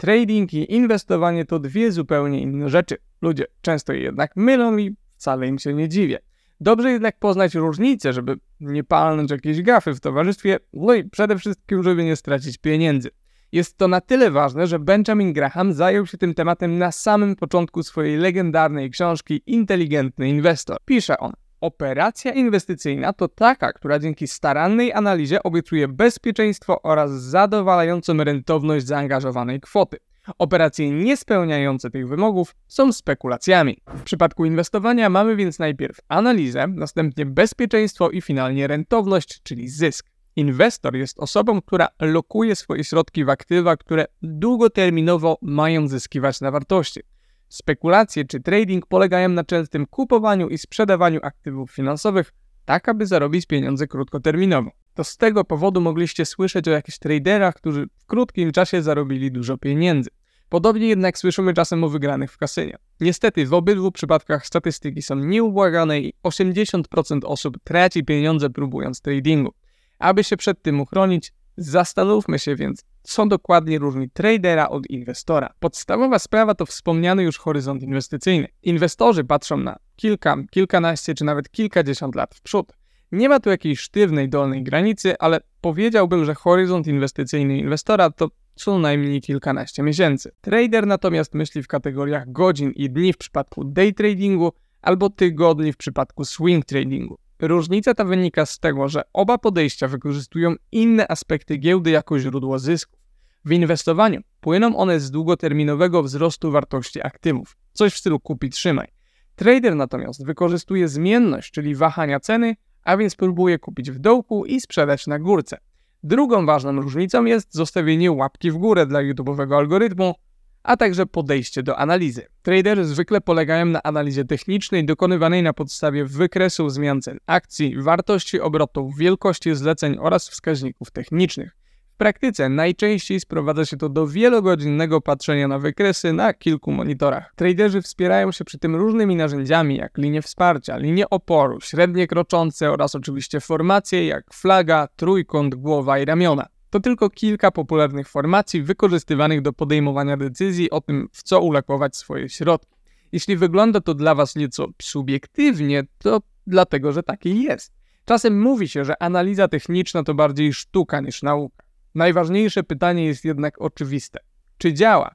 Trading i inwestowanie to dwie zupełnie inne rzeczy. Ludzie często je jednak mylą i wcale im się nie dziwię. Dobrze jednak poznać różnice, żeby nie palnąć jakieś gafy w towarzystwie, no i przede wszystkim, żeby nie stracić pieniędzy. Jest to na tyle ważne, że Benjamin Graham zajął się tym tematem na samym początku swojej legendarnej książki Inteligentny Inwestor. Pisze on: Operacja inwestycyjna to taka, która dzięki starannej analizie obiecuje bezpieczeństwo oraz zadowalającą rentowność zaangażowanej kwoty. Operacje niespełniające tych wymogów są spekulacjami. W przypadku inwestowania mamy więc najpierw analizę, następnie bezpieczeństwo i finalnie rentowność, czyli zysk. Inwestor jest osobą, która lokuje swoje środki w aktywa, które długoterminowo mają zyskiwać na wartości. Spekulacje czy trading polegają na częstym kupowaniu i sprzedawaniu aktywów finansowych, tak aby zarobić pieniądze krótkoterminowo. To z tego powodu mogliście słyszeć o jakichś traderach, którzy w krótkim czasie zarobili dużo pieniędzy. Podobnie jednak słyszymy czasem o wygranych w kasynie. Niestety w obydwu przypadkach statystyki są nieubłagane i 80% osób traci pieniądze próbując tradingu. Aby się przed tym uchronić, zastanówmy się więc, co dokładnie różni tradera od inwestora. Podstawowa sprawa to wspomniany już horyzont inwestycyjny. Inwestorzy patrzą na kilka, kilkanaście czy nawet kilkadziesiąt lat w przód. Nie ma tu jakiejś sztywnej dolnej granicy, ale powiedziałbym, że horyzont inwestycyjny inwestora to co najmniej kilkanaście miesięcy. Trader natomiast myśli w kategoriach godzin i dni w przypadku day tradingu albo tygodni w przypadku swing tradingu. Różnica ta wynika z tego, że oba podejścia wykorzystują inne aspekty giełdy jako źródło zysków. W inwestowaniu płyną one z długoterminowego wzrostu wartości aktywów, coś w stylu kupi trzymaj. Trader natomiast wykorzystuje zmienność, czyli wahania ceny, a więc próbuje kupić w dołku i sprzedać na górce. Drugą ważną różnicą jest zostawienie łapki w górę dla YouTube'owego algorytmu, a także podejście do analizy. Traderzy zwykle polegają na analizie technicznej dokonywanej na podstawie wykresów zmian cen akcji, wartości obrotów, wielkości zleceń oraz wskaźników technicznych. W praktyce najczęściej sprowadza się to do wielogodzinnego patrzenia na wykresy na kilku monitorach. Traderzy wspierają się przy tym różnymi narzędziami, jak linie wsparcia, linie oporu, średnie kroczące oraz oczywiście formacje jak flaga, trójkąt, głowa i ramiona. To tylko kilka popularnych formacji wykorzystywanych do podejmowania decyzji o tym, w co ulokować swoje środki. Jeśli wygląda to dla Was nieco subiektywnie, to dlatego, że taki jest. Czasem mówi się, że analiza techniczna to bardziej sztuka niż nauka. Najważniejsze pytanie jest jednak oczywiste. Czy działa?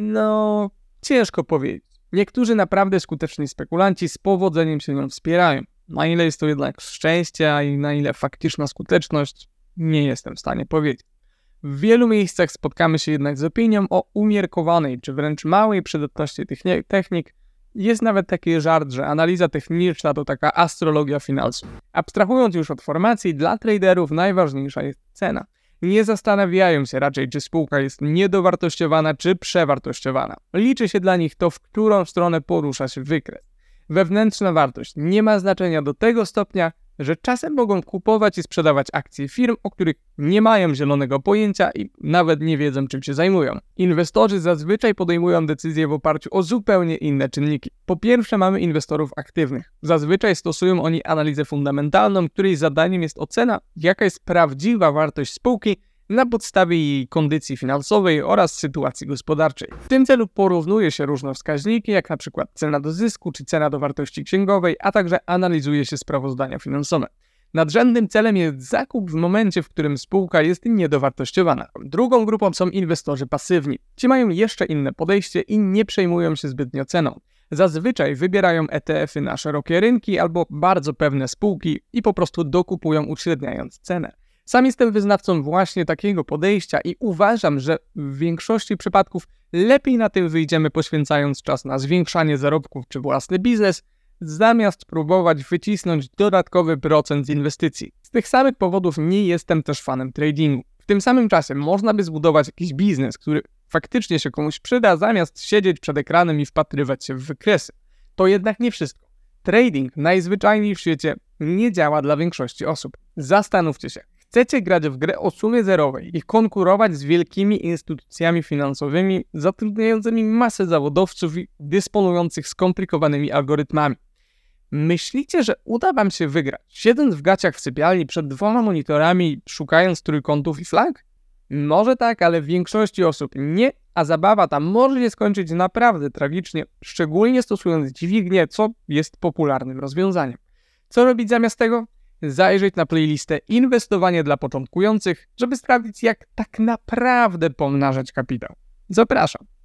No, ciężko powiedzieć. Niektórzy naprawdę skuteczni spekulanci z powodzeniem się nią wspierają. Na ile jest to jednak szczęście, a na ile faktyczna skuteczność, nie jestem w stanie powiedzieć. W wielu miejscach spotkamy się jednak z opinią o umiarkowanej czy wręcz małej przydatności technik. Jest nawet taki żart, że analiza techniczna to taka astrologia finansów. Abstrahując już od formacji, dla traderów najważniejsza jest cena. Nie zastanawiają się raczej, czy spółka jest niedowartościowana czy przewartościowana. Liczy się dla nich to, w którą stronę porusza się wykres. Wewnętrzna wartość nie ma znaczenia do tego stopnia, że czasem mogą kupować i sprzedawać akcje firm, o których nie mają zielonego pojęcia i nawet nie wiedzą, czym się zajmują. Inwestorzy zazwyczaj podejmują decyzje w oparciu o zupełnie inne czynniki. Po pierwsze, mamy inwestorów aktywnych. Zazwyczaj stosują oni analizę fundamentalną, której zadaniem jest ocena, jaka jest prawdziwa wartość spółki na podstawie jej kondycji finansowej oraz sytuacji gospodarczej. W tym celu porównuje się różne wskaźniki, jak przykład cena do zysku czy cena do wartości księgowej, a także analizuje się sprawozdania finansowe. Nadrzędnym celem jest zakup w momencie, w którym spółka jest niedowartościowana. Drugą grupą są inwestorzy pasywni. Ci mają jeszcze inne podejście i nie przejmują się zbytnio ceną. Zazwyczaj wybierają ETF-y na szerokie rynki albo bardzo pewne spółki i po prostu dokupują uśredniając cenę. Sam jestem wyznawcą właśnie takiego podejścia i uważam, że w większości przypadków lepiej na tym wyjdziemy poświęcając czas na zwiększanie zarobków czy własny biznes, zamiast próbować wycisnąć dodatkowy procent z inwestycji. Z tych samych powodów nie jestem też fanem tradingu. W tym samym czasie można by zbudować jakiś biznes, który faktycznie się komuś przyda, zamiast siedzieć przed ekranem i wpatrywać się w wykresy. To jednak nie wszystko. Trading najzwyczajniej w świecie nie działa dla większości osób. Zastanówcie się, Chcecie grać w grę o sumie zerowej i konkurować z wielkimi instytucjami finansowymi zatrudniającymi masę zawodowców i dysponujących skomplikowanymi algorytmami. Myślicie, że uda wam się wygrać, siedząc w gaciach w sypialni przed dwoma monitorami, szukając trójkątów i flag? Może tak, ale w większości osób nie, a zabawa ta może się skończyć naprawdę tragicznie, szczególnie stosując dźwignię, co jest popularnym rozwiązaniem. Co robić zamiast tego? Zajrzeć na playlistę Inwestowanie dla początkujących, żeby sprawdzić, jak tak naprawdę pomnażać kapitał. Zapraszam.